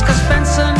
els que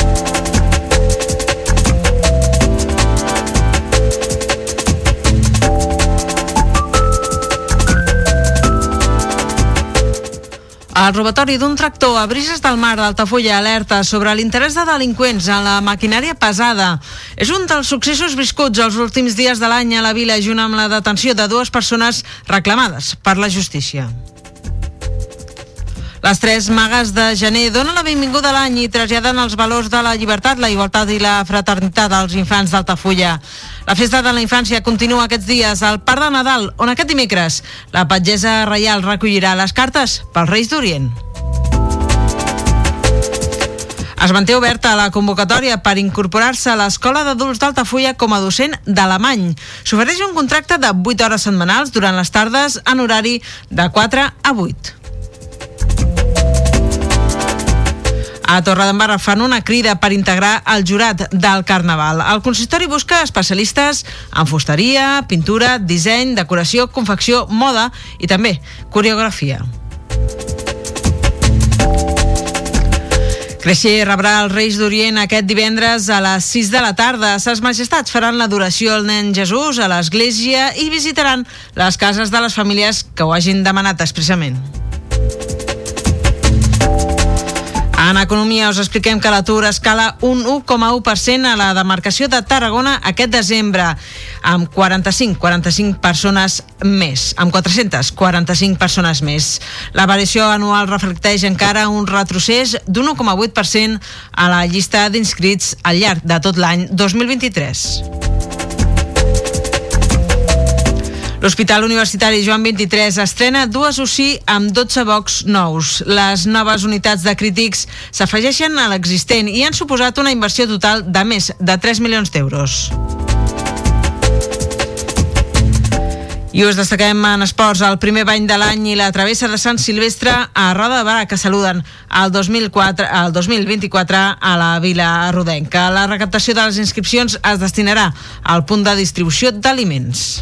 El robatori d'un tractor a Brises del Mar d'Altafulla alerta sobre l'interès de delinqüents en la maquinària pesada. És un dels successos viscuts els últims dies de l'any a la vila junt amb la detenció de dues persones reclamades per la justícia. Les tres magues de gener donen la benvinguda a l'any i traslladen els valors de la llibertat, la igualtat i la fraternitat als infants d'Altafulla. La festa de la infància continua aquests dies al Parc de Nadal, on aquest dimecres la patgesa reial recollirà les cartes pels Reis d'Orient. Es manté oberta la convocatòria per incorporar-se a l'Escola d'Adults d'Altafulla com a docent d'alemany. S'ofereix un contracte de 8 hores setmanals durant les tardes en horari de 4 a 8. A Torredembarra fan una crida per integrar el jurat del Carnaval. El consistori busca especialistes en fusteria, pintura, disseny, decoració, confecció, moda i també coreografia. Creixer rebrà els Reis d'Orient aquest divendres a les 6 de la tarda. Ses majestats faran l'adoració al nen Jesús a l'església i visitaran les cases de les famílies que ho hagin demanat expressament. En economia us expliquem que l'atur escala un 1,1% a la demarcació de Tarragona aquest desembre, amb 45, 45 persones més, amb 445 persones més. La variació anual reflecteix encara un retrocés d'un 1,8% a la llista d'inscrits al llarg de tot l'any 2023. L'Hospital Universitari Joan 23 estrena dues UCI amb 12 bocs nous. Les noves unitats de crítics s'afegeixen a l'existent i han suposat una inversió total de més de 3 milions d'euros. I us destaquem en esports el primer bany de l'any i la travessa de Sant Silvestre a Roda de Barà, que saluden el, 2004, el 2024 a la Vila Rodenca. La recaptació de les inscripcions es destinarà al punt de distribució d'aliments.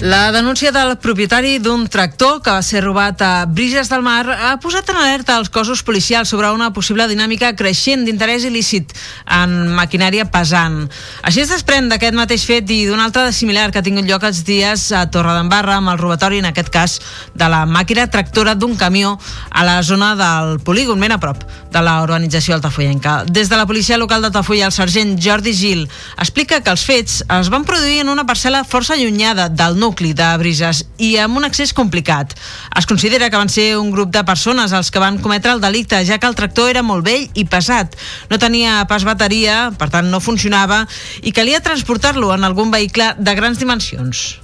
La denúncia del propietari d'un tractor que va ser robat a Brises del Mar ha posat en alerta els cossos policials sobre una possible dinàmica creixent d'interès il·lícit en maquinària pesant. Així es desprèn d'aquest mateix fet i d'un altre de similar que ha tingut lloc els dies a Torredembarra amb el robatori, en aquest cas, de la màquina tractora d'un camió a la zona del polígon, ben a prop de la urbanització altafollenca. Des de la policia local d'Altafulla, el sergent Jordi Gil explica que els fets es van produir en una parcel·la força allunyada del nucli de Brises i amb un accés complicat. Es considera que van ser un grup de persones els que van cometre el delicte, ja que el tractor era molt vell i pesat. No tenia pas bateria, per tant no funcionava, i calia transportar-lo en algun vehicle de grans dimensions.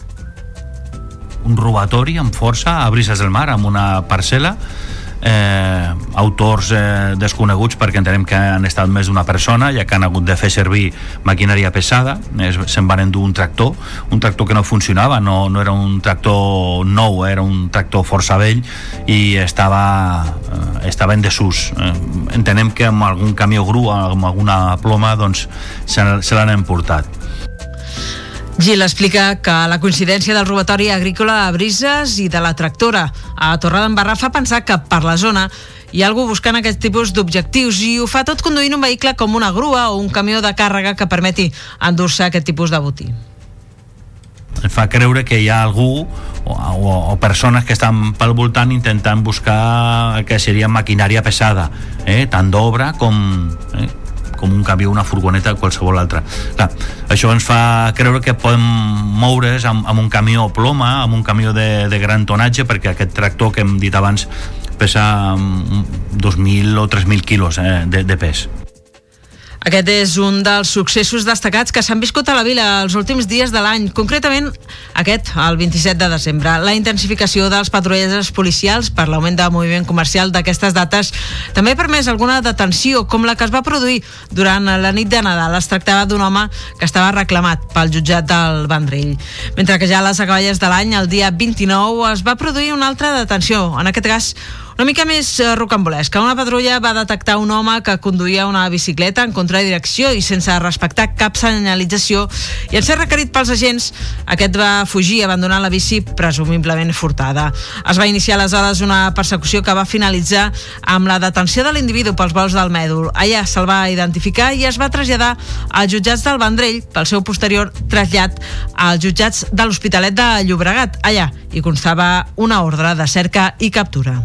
un robatori amb força a Brises del Mar, amb una parcel·la eh, autors eh, desconeguts perquè entenem que han estat més d'una persona ja que han hagut de fer servir maquinària pesada. Es- se'n van endur un tractor un tractor que no funcionava no, no era un tractor nou, era un tractor força vell i estava, eh, estava en desús. Eh, entenem que amb algun camió grua amb alguna ploma doncs se, se l'han emportat Gil explica que la coincidència del robatori agrícola a Brises i de la tractora a Torredembarra fa pensar que per la zona hi ha algú buscant aquest tipus d'objectius i ho fa tot conduint un vehicle com una grua o un camió de càrrega que permeti endur-se aquest tipus de botí. fa creure que hi ha algú o, o, o persones que estan pel voltant intentant buscar el que seria maquinària pesada, eh? tant d'obra com, eh? Com un camió, una furgoneta o qualsevol altra. Clar, això ens fa creure que podem moure's amb, amb un camió ploma, amb un camió de, de gran tonatge, perquè aquest tractor que hem dit abans pesa mm, 2.000 o 3.000 quilos eh, de, de pes. Aquest és un dels successos destacats que s'han viscut a la vila els últims dies de l'any, concretament aquest, el 27 de desembre. La intensificació dels patrulles policials per l'augment de moviment comercial d'aquestes dates també ha permès alguna detenció, com la que es va produir durant la nit de Nadal. Es tractava d'un home que estava reclamat pel jutjat del Vendrell. Mentre que ja a les acaballes de l'any, el dia 29, es va produir una altra detenció, en aquest cas una mica més eh, rocambolesca. Una patrulla va detectar un home que conduïa una bicicleta en contradirecció i sense respectar cap senyalització i en ser requerit pels agents, aquest va fugir abandonant la bici presumiblement furtada. Es va iniciar aleshores una persecució que va finalitzar amb la detenció de l'individu pels vols del mèdul. Allà se'l va identificar i es va traslladar als jutjats del Vendrell pel seu posterior trasllat als jutjats de l'Hospitalet de Llobregat. Allà hi constava una ordre de cerca i captura.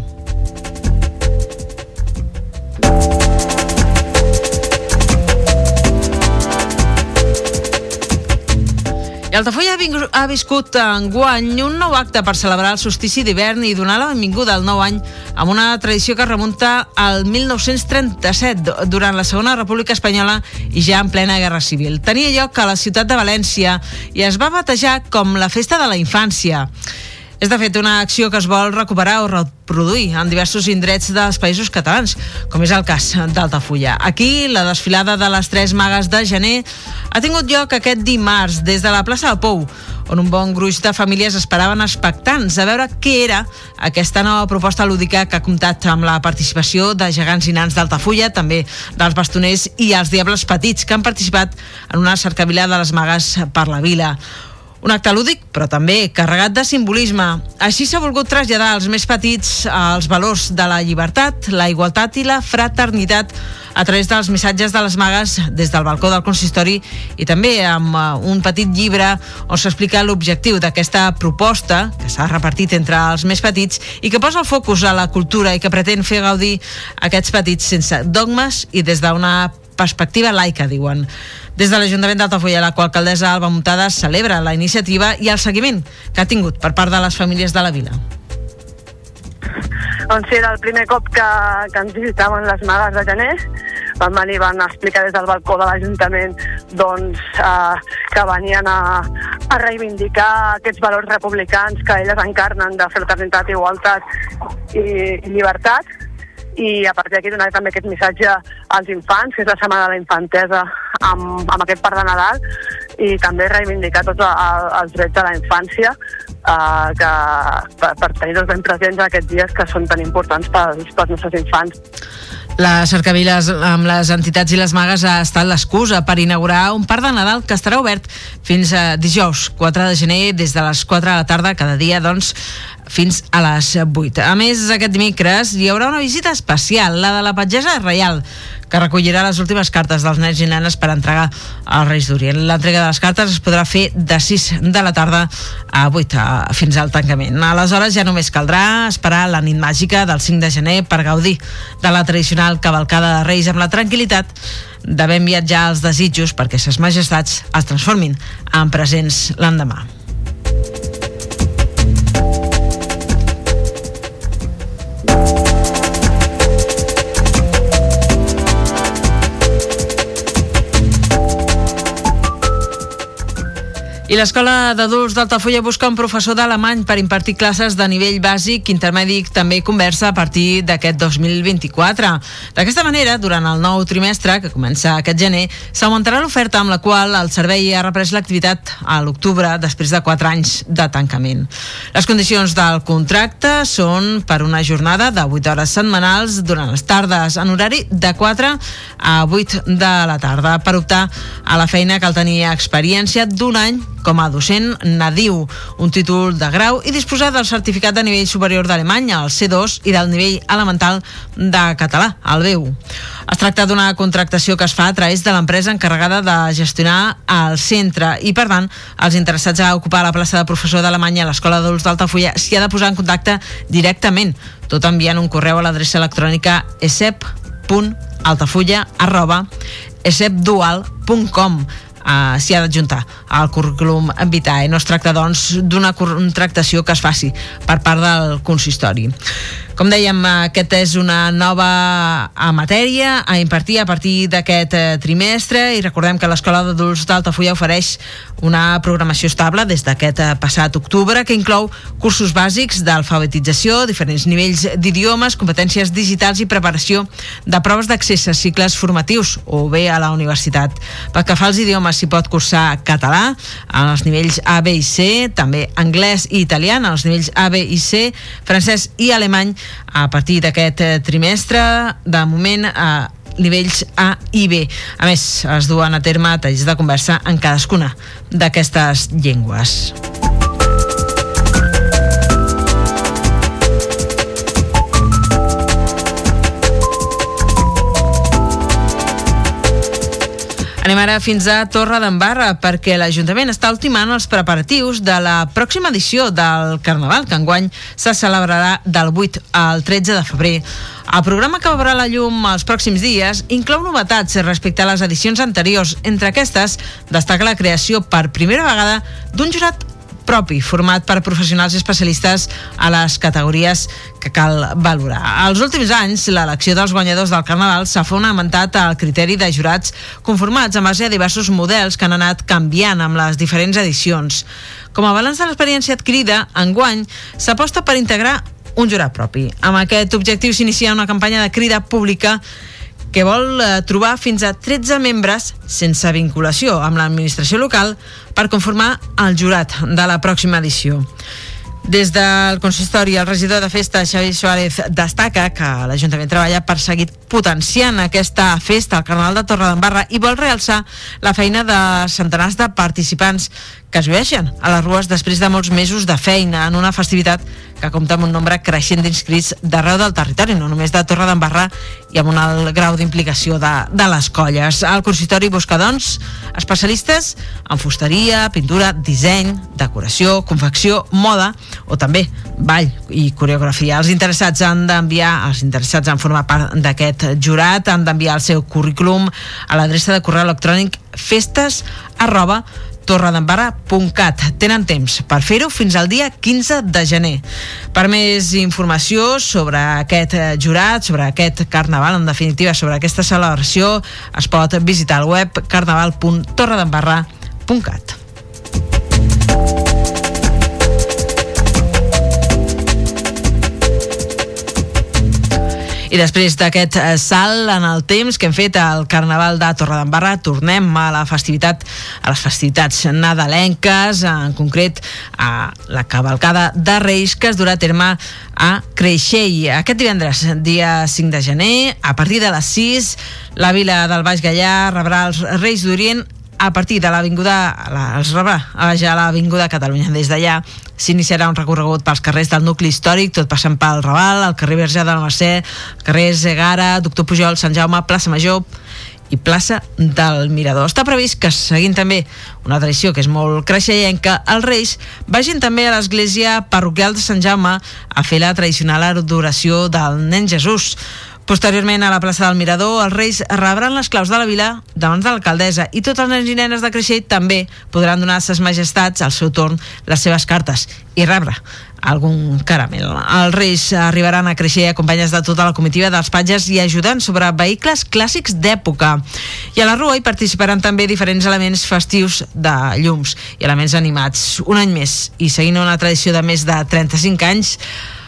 I Altafulla ha, viscut enguany un nou acte per celebrar el solstici d'hivern i donar la benvinguda al nou any amb una tradició que remunta al 1937, durant la Segona República Espanyola i ja en plena Guerra Civil. Tenia lloc a la ciutat de València i es va batejar com la Festa de la Infància. És de fet una acció que es vol recuperar o reproduir en diversos indrets dels països catalans, com és el cas d'Altafulla. Aquí, la desfilada de les Tres Magues de gener ha tingut lloc aquest dimarts des de la plaça del Pou, on un bon gruix de famílies esperaven expectants a veure què era aquesta nova proposta lúdica que ha comptat amb la participació de gegants i nans d'Altafulla, també dels bastoners i els diables petits que han participat en una cercavila de les magues per la vila. Un acte lúdic, però també carregat de simbolisme. Així s'ha volgut traslladar als més petits els valors de la llibertat, la igualtat i la fraternitat a través dels missatges de les magues des del balcó del consistori i també amb eh, un petit llibre on s'explica l'objectiu d'aquesta proposta que s'ha repartit entre els més petits i que posa el focus a la cultura i que pretén fer gaudir aquests petits sense dogmes i des d'una perspectiva laica, diuen. Des de l'Ajuntament d'Altafulla, la qual alcaldessa Alba Muntada celebra la iniciativa i el seguiment que ha tingut per part de les famílies de la vila. Doncs era el primer cop que, que ens visitaven les magues de gener. Van venir, van explicar des del balcó de l'Ajuntament doncs, eh, que venien a, a reivindicar aquests valors republicans que elles encarnen de fraternitat, igualtat i, i llibertat i a partir d'aquí donar també aquest missatge als infants, que és la Setmana de la Infantesa amb, amb aquest part de Nadal i també reivindicar tots el- els drets de la infància eh, que, per, per tenir-los ben presents en aquests dies que són tan importants pels, pels nostres infants. La cercaviles amb les entitats i les magues ha estat l'excusa per inaugurar un parc de Nadal que estarà obert fins a dijous 4 de gener des de les 4 de la tarda cada dia doncs fins a les 8. A més, aquest dimecres hi haurà una visita especial, la de la Patgesa Reial, que recollirà les últimes cartes dels nens i nenes per entregar als Reis d'Orient. L'entrega de les cartes es podrà fer de 6 de la tarda a 8 a, fins al tancament. Aleshores ja només caldrà esperar la nit màgica del 5 de gener per gaudir de la tradicional cavalcada de Reis amb la tranquil·litat d'haver enviat ja els desitjos perquè ses majestats es transformin en presents l'endemà. I l'Escola d'Adults d'Altafulla busca un professor d'alemany per impartir classes de nivell bàsic, intermèdic, també conversa a partir d'aquest 2024. D'aquesta manera, durant el nou trimestre, que comença aquest gener, s'augmentarà l'oferta amb la qual el servei ha reprès l'activitat a l'octubre després de 4 anys de tancament. Les condicions del contracte són per una jornada de 8 hores setmanals durant les tardes en horari de 4 a 8 de la tarda. Per optar a la feina cal tenir experiència d'un any com a docent nadiu, un títol de grau i disposar del certificat de nivell superior d'Alemanya, el C2, i del nivell elemental de català, el B1. Es tracta d'una contractació que es fa a través de l'empresa encarregada de gestionar el centre i, per tant, els interessats a ocupar la plaça de professor d'Alemanya a l'Escola d'Adults d'Altafulla s'hi ha de posar en contacte directament, tot enviant un correu a l'adreça electrònica esep.altafulla arroba esepdual.com uh, s'hi ha d'adjuntar al currículum vitae. No es tracta, doncs, d'una contractació que es faci per part del consistori. Com dèiem, aquesta és una nova matèria a impartir a partir d'aquest eh, trimestre i recordem que l'Escola d'Adults d'Altafulla ofereix una programació estable des d'aquest eh, passat octubre que inclou cursos bàsics d'alfabetització, diferents nivells d'idiomes, competències digitals i preparació de proves d'accés a cicles formatius o bé a la universitat. Pel que fa als idiomes, s'hi pot cursar català en els nivells A, B i C, també anglès i italià en els nivells A, B i C, francès i alemany a partir d'aquest eh, trimestre, de moment a nivells A i B. A més, es duen a terme talls de conversa en cadascuna d'aquestes llengües. Anem ara fins a Torre d'Embarra perquè l'Ajuntament està ultimant els preparatius de la pròxima edició del Carnaval, que enguany se celebrarà del 8 al 13 de febrer. El programa que veurà la llum els pròxims dies inclou novetats respecte a les edicions anteriors. Entre aquestes, destaca la creació per primera vegada d'un jurat propi, format per professionals especialistes a les categories que cal valorar. Als últims anys, l'elecció dels guanyadors del Carnaval s'ha fonamentat al criteri de jurats conformats en base a diversos models que han anat canviant amb les diferents edicions. Com a balanç de l'experiència adquirida, enguany s'aposta per integrar un jurat propi. Amb aquest objectiu s'inicia una campanya de crida pública que vol eh, trobar fins a 13 membres sense vinculació amb l'administració local per conformar el jurat de la pròxima edició. Des del consistori, el regidor de festa, Xavi Suárez, destaca que l'Ajuntament treballa per seguir potenciant aquesta festa, el Carnaval de Torredembarra, i vol realçar la feina de centenars de participants que es veixen a les rues després de molts mesos de feina en una festivitat que compta amb un nombre creixent d'inscrits d'arreu del territori, no només de Torre d'Embarra i amb un alt grau d'implicació de, de les colles. El consistori busca, doncs, especialistes en fusteria, pintura, disseny, decoració, confecció, moda o també ball i coreografia. Els interessats han d'enviar, els interessats en formar part d'aquest jurat, han d'enviar el seu currículum a l'adreça de correu electrònic festes arroba torredembarra.cat. Tenen temps per fer-ho fins al dia 15 de gener. Per més informació sobre aquest eh, jurat, sobre aquest carnaval, en definitiva sobre aquesta celebració, es pot visitar al web carnaval.torredembarra.cat. I després d'aquest eh, salt en el temps que hem fet al Carnaval de Torredembarra, tornem a la festivitat, a les festivitats nadalenques, en concret a la cavalcada de Reis que es durà a terme a Creixell. Aquest divendres, dia 5 de gener, a partir de les 6, la vila del Baix Gallà rebrà els Reis d'Orient a partir de l'Avinguda, la, els rebrà a baixar a l'Avinguda Catalunya. Des d'allà s'iniciarà un recorregut pels carrers del nucli històric, tot passant pel Raval, el carrer Verge de la Mercè, carrer Zegara, Doctor Pujol, Sant Jaume, plaça Major i plaça del Mirador. Està previst que, seguint també una tradició que és molt creixellenca, els Reis vagin també a l'església parroquial de Sant Jaume a fer la tradicional adoració del nen Jesús. Posteriorment, a la plaça del Mirador, els Reis rebran les claus de la vila davant de l'alcaldessa i tots els nens i nenes de Creixell també podran donar a ses majestats al seu torn les seves cartes i rebre algun caramel. Els Reis arribaran a Creixell acompanyats de tota la comitiva dels patges i ajudant sobre vehicles clàssics d'època. I a la Rua hi participaran també diferents elements festius de llums i elements animats. Un any més i seguint una tradició de més de 35 anys,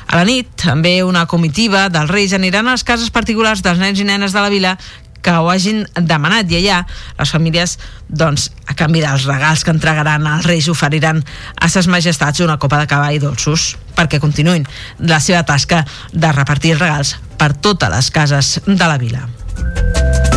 a la nit, també una comitiva dels Reis aniran a les cases particulars dels nens i nenes de la vila que ho hagin demanat i allà les famílies doncs, a canvi dels regals que entregaran els Reis oferiran a ses majestats una copa de cava i dolços perquè continuïn la seva tasca de repartir regals per totes les cases de la vila.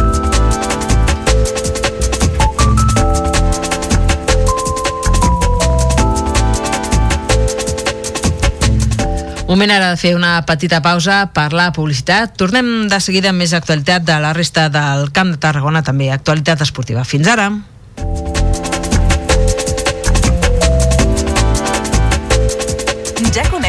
Moment ara de fer una petita pausa per la publicitat. Tornem de seguida amb més actualitat de la resta del Camp de Tarragona, també actualitat esportiva. Fins ara.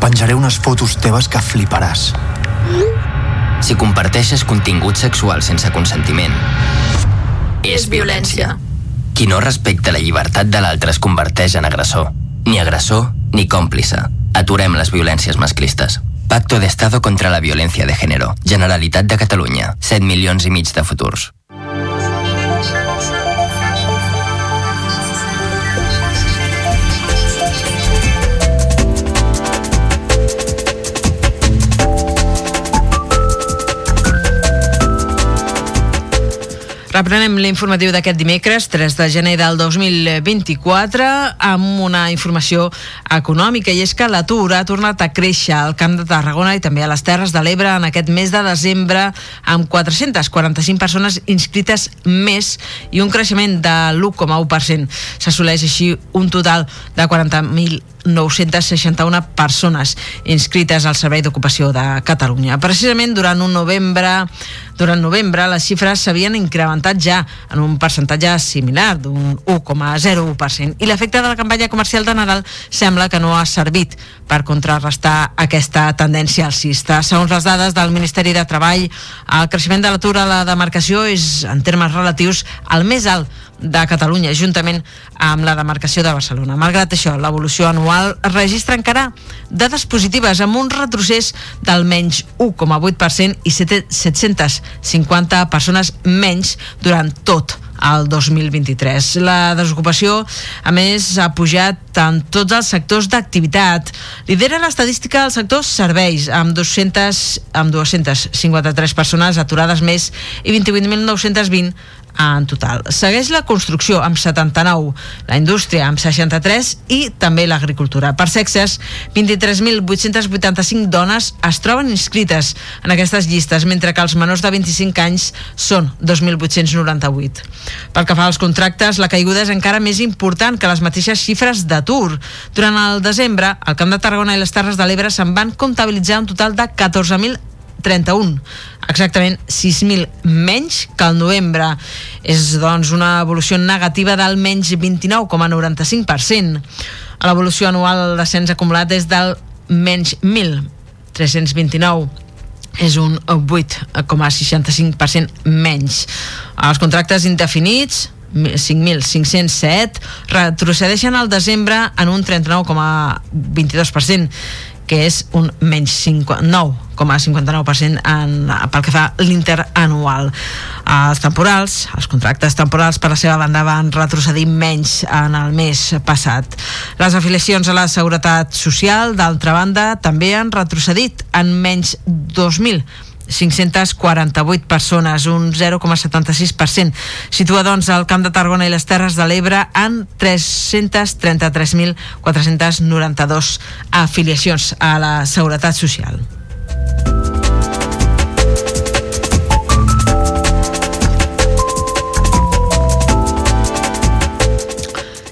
penjaré unes fotos teves que fliparàs. Si comparteixes contingut sexual sense consentiment, és violència. Qui no respecta la llibertat de l'altre es converteix en agressor. Ni agressor ni còmplice. Aturem les violències masclistes. Pacto de Estado contra la Violencia de Género. Generalitat de Catalunya. 7 milions i mig de futurs. Reprenem l'informatiu d'aquest dimecres, 3 de gener del 2024, amb una informació econòmica, i és que l'atur ha tornat a créixer al Camp de Tarragona i també a les Terres de l'Ebre en aquest mes de desembre, amb 445 persones inscrites més i un creixement de l'1,1%. S'assoleix així un total de 40.000 961 persones inscrites al Servei d'Ocupació de Catalunya. Precisament durant un novembre durant novembre les xifres s'havien incrementat ja en un percentatge similar d'un 1,01% i l'efecte de la campanya comercial de Nadal sembla que no ha servit per contrarrestar aquesta tendència alcista. Segons les dades del Ministeri de Treball, el creixement de l'atur a la demarcació és, en termes relatius, el més alt de Catalunya, juntament amb la demarcació de Barcelona. Malgrat això, l'evolució anual registra encara dades positives amb un retrocés del menys 1,8% i 750 persones menys durant tot al 2023. La desocupació, a més, ha pujat en tots els sectors d'activitat. Lidera l'estadística del sector serveis, amb, 200, amb 253 persones aturades més i 28.920 en total. Segueix la construcció amb 79, la indústria amb 63 i també l'agricultura. Per sexes, 23.885 dones es troben inscrites en aquestes llistes, mentre que els menors de 25 anys són 2.898. Pel que fa als contractes, la caiguda és encara més important que les mateixes xifres d'atur. Durant el desembre, al Camp de Tarragona i les Terres de l'Ebre se'n van comptabilitzar un total de 14.000 31, exactament 6.000 menys que el novembre. És, doncs, una evolució negativa del menys 29,95%. L'evolució anual d'ascens acumulat és del menys 1.329 és un 8,65% menys. Els contractes indefinits 5.507 retrocedeixen al desembre en un 39,22% que és un menys 9,59% en, pel que fa l'interanual. Els temporals, els contractes temporals per la seva banda van retrocedir menys en el mes passat. Les afiliacions a la Seguretat Social, d'altra banda, també han retrocedit en menys 2.000 548 persones, un 0,76%. Situa, doncs, el Camp de Tarragona i les Terres de l'Ebre en 333.492 afiliacions a la Seguretat Social.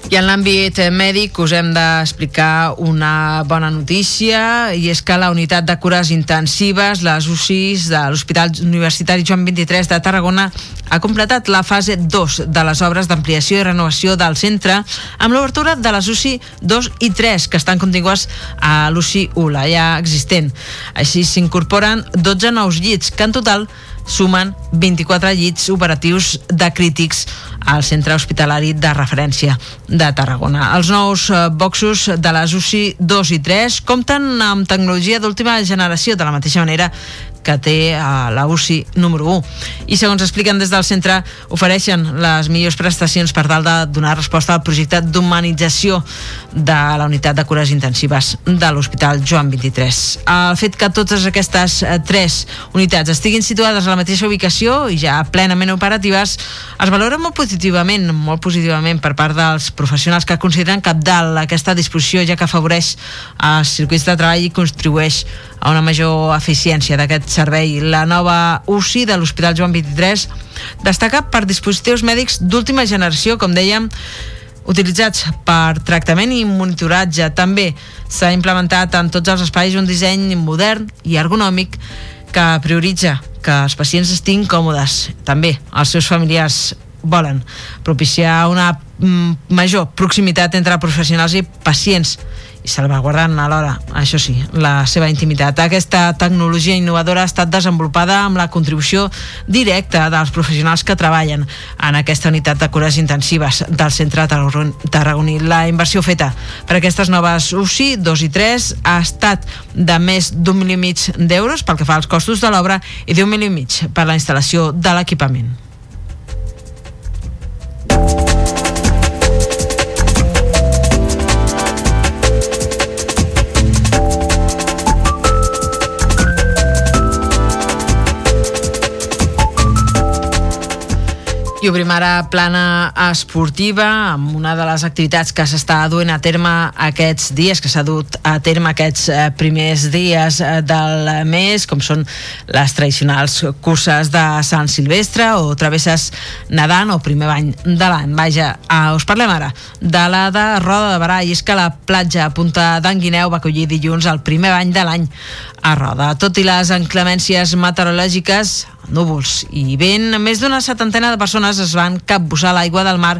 I en l'àmbit mèdic us hem d'explicar una bona notícia i és que la unitat de cures intensives, les UCIs de l'Hospital Universitari Joan 23 de Tarragona ha completat la fase 2 de les obres d'ampliació i renovació del centre amb l'obertura de les UCI 2 i 3 que estan contingues a l'UCI 1, la ja existent. Així s'incorporen 12 nous llits que en total sumen 24 llits operatius de crítics al centre hospitalari de referència de Tarragona. Els nous eh, boxos de les UCI 2 i 3 compten amb tecnologia d'última generació, de la mateixa manera que té a la UCI número 1. I segons expliquen des del centre, ofereixen les millors prestacions per tal de donar resposta al projecte d'humanització de la unitat de cures intensives de l'Hospital Joan 23. El fet que totes aquestes eh, tres unitats estiguin situades a la mateixa ubicació i ja plenament operatives es valora molt positivament, molt positivament per part dels professionals que consideren capdalt aquesta disposició ja que afavoreix els circuits de treball i contribueix a una major eficiència d'aquest servei. La nova UCI de l'Hospital Joan 23 destaca per dispositius mèdics d'última generació, com dèiem, utilitzats per tractament i monitoratge. També s'ha implementat en tots els espais un disseny modern i ergonòmic que prioritza que els pacients estiguin còmodes. També els seus familiars volen propiciar una mm, major proximitat entre professionals i pacients salvaguardant alhora, això sí, la seva intimitat. Aquesta tecnologia innovadora ha estat desenvolupada amb la contribució directa dels professionals que treballen en aquesta unitat de cures intensives del centre tarragoní. La inversió feta per aquestes noves UCI 2 i 3 ha estat de més d'un milió i mig d'euros pel que fa als costos de l'obra i d'un milió i mig per la instal·lació de l'equipament. I obrim ara plana esportiva amb una de les activitats que s'està duent a terme aquests dies, que s'ha dut a terme aquests eh, primers dies eh, del mes, com són les tradicionals curses de Sant Silvestre o travesses nedant o primer bany de l'any. Vaja, eh, us parlem ara de la de Roda de Barà i és que la platja a Punta d'en Guineu va acollir dilluns el primer bany de l'any a Roda. Tot i les inclemències meteorològiques, núvols i vent, més d'una setantena de persones es van capbussar l'aigua del mar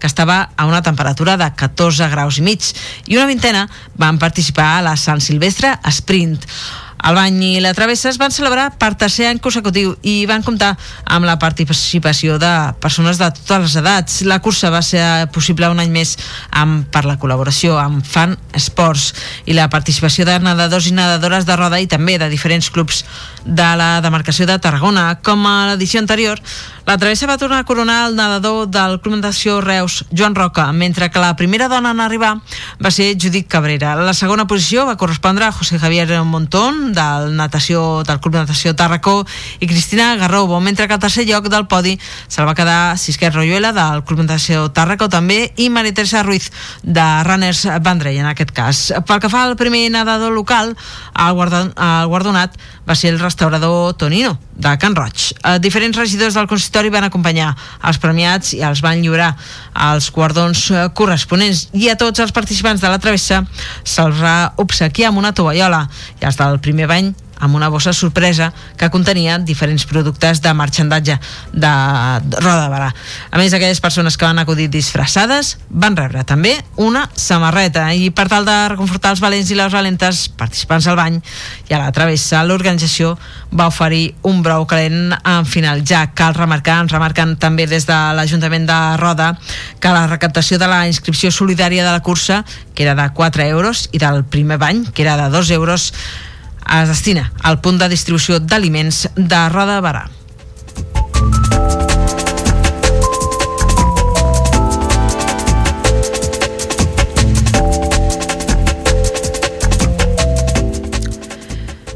que estava a una temperatura de 14 graus i mig i una vintena van participar a la Sant Silvestre Sprint. El bany i la travessa es van celebrar per tercer any consecutiu i van comptar amb la participació de persones de totes les edats. La cursa va ser possible un any més amb, per la col·laboració amb Fan Sports i la participació de nedadors i nedadores de roda i també de diferents clubs de la demarcació de Tarragona. Com a l'edició anterior, la travessa va tornar a coronar el nedador del Club Natació Reus, Joan Roca, mentre que la primera dona en arribar va ser Judit Cabrera. La segona posició va correspondre a José Javier Montón, del, natació, del Club Natació Tarracó, i Cristina Garrobo, mentre que el tercer lloc del podi se'l va quedar Sisquet Royuela, del Club Natació Tarracó també, i Maria Teresa Ruiz, de Runners Vendrell, en aquest cas. Pel que fa al primer nedador local, el guardonat va ser el restaurador Tonino, de Can Roig. Eh, diferents regidors del consistori van acompanyar els premiats i els van lliurar els guardons eh, corresponents i a tots els participants de la travessa se'ls va obsequiar amb una tovallola i els del primer bany amb una bossa sorpresa que contenia diferents productes de marxandatge de Roda de Barà. A més, aquelles persones que van acudir disfressades van rebre també una samarreta i per tal de reconfortar els valents i les valentes participants al bany i a la travessa, l'organització va oferir un brou calent en final. Ja cal remarcar, ens remarquen també des de l'Ajuntament de Roda que la recaptació de la inscripció solidària de la cursa, que era de 4 euros, i del primer bany, que era de 2 euros, es destina al punt de distribució d'aliments de Roda de Barà.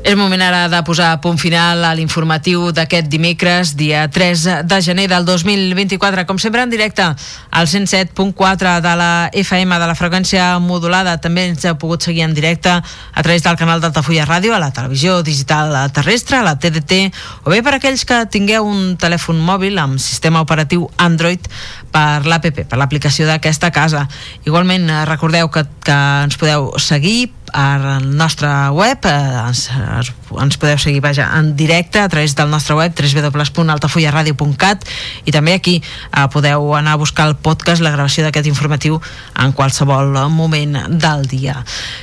És moment ara de posar punt final a l'informatiu d'aquest dimecres, dia 3 de gener del 2024. Com sempre en directe al 107.4 de la FM de la freqüència modulada. També ens heu pogut seguir en directe a través del canal d'Altafulla Ràdio, a la televisió digital terrestre, a la TDT, o bé per aquells que tingueu un telèfon mòbil amb sistema operatiu Android per l'APP, per l'aplicació d'aquesta casa. Igualment, recordeu que, que ens podeu seguir al nostre web eh, ens, ens podeu seguir vaja, en directe a través del nostre web www.altafullaradio.cat i també aquí eh, podeu anar a buscar el podcast, la gravació d'aquest informatiu en qualsevol moment del dia.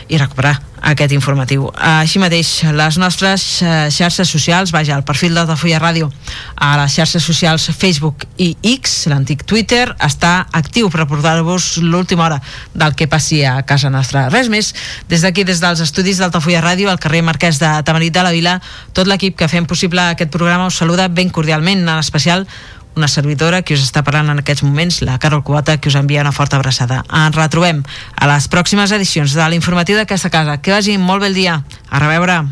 I recuperar aquest informatiu. Així mateix, les nostres eh, xarxes socials, vaja, el perfil d'Altafulla Ràdio a les xarxes socials Facebook i X, l'antic Twitter, està actiu per portar-vos l'última hora del que passi a casa nostra. Res més, des d'aquí, des dels estudis d'Altafulla Ràdio, al carrer Marquès de Tamarit de la Vila, tot l'equip que fem possible aquest programa us saluda ben cordialment, en especial una servidora que us està parlant en aquests moments, la Carol Cubata, que us envia una forta abraçada. Ens retrobem a les pròximes edicions de l'informatiu d'aquesta casa. Que vagi molt bé el dia. A reveure.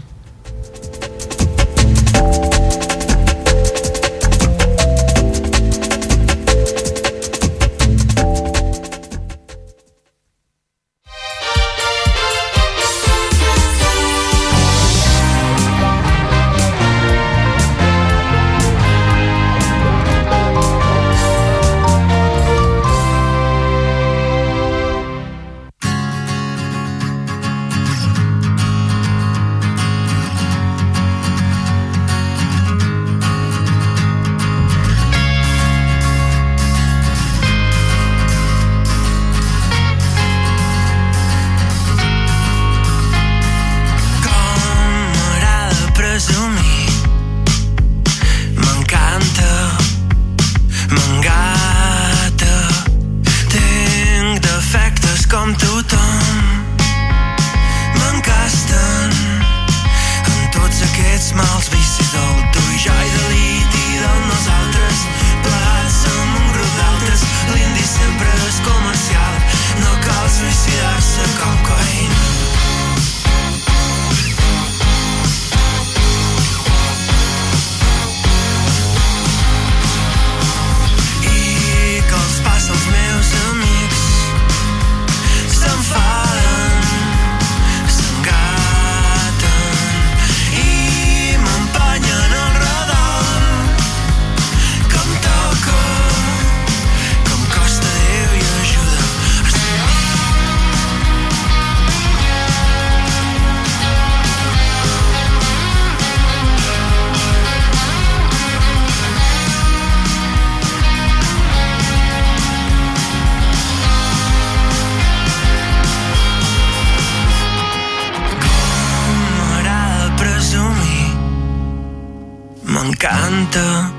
Canta,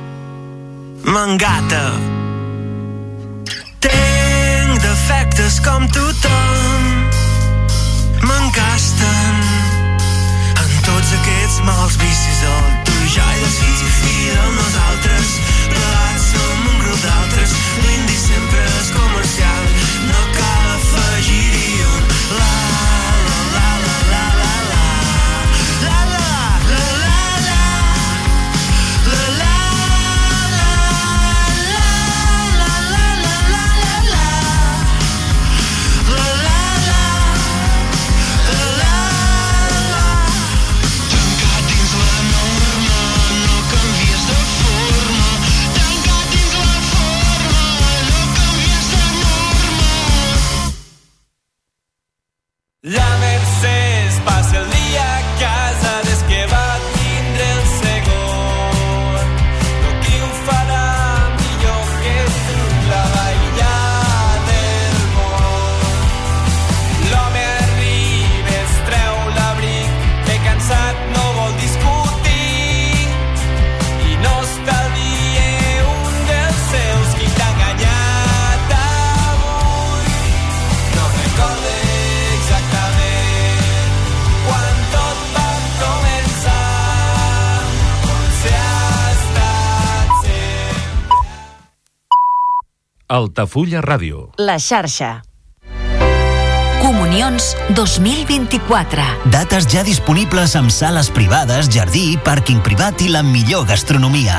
m'engata. Tenc defectes com tothom, m'encasten en tots aquests mals vicis on tu i jo i dels fills i de nosaltres. Però Altafulla Ràdio. La xarxa. Comunions 2024. Dates ja disponibles amb sales privades, jardí, pàrquing privat i la millor gastronomia.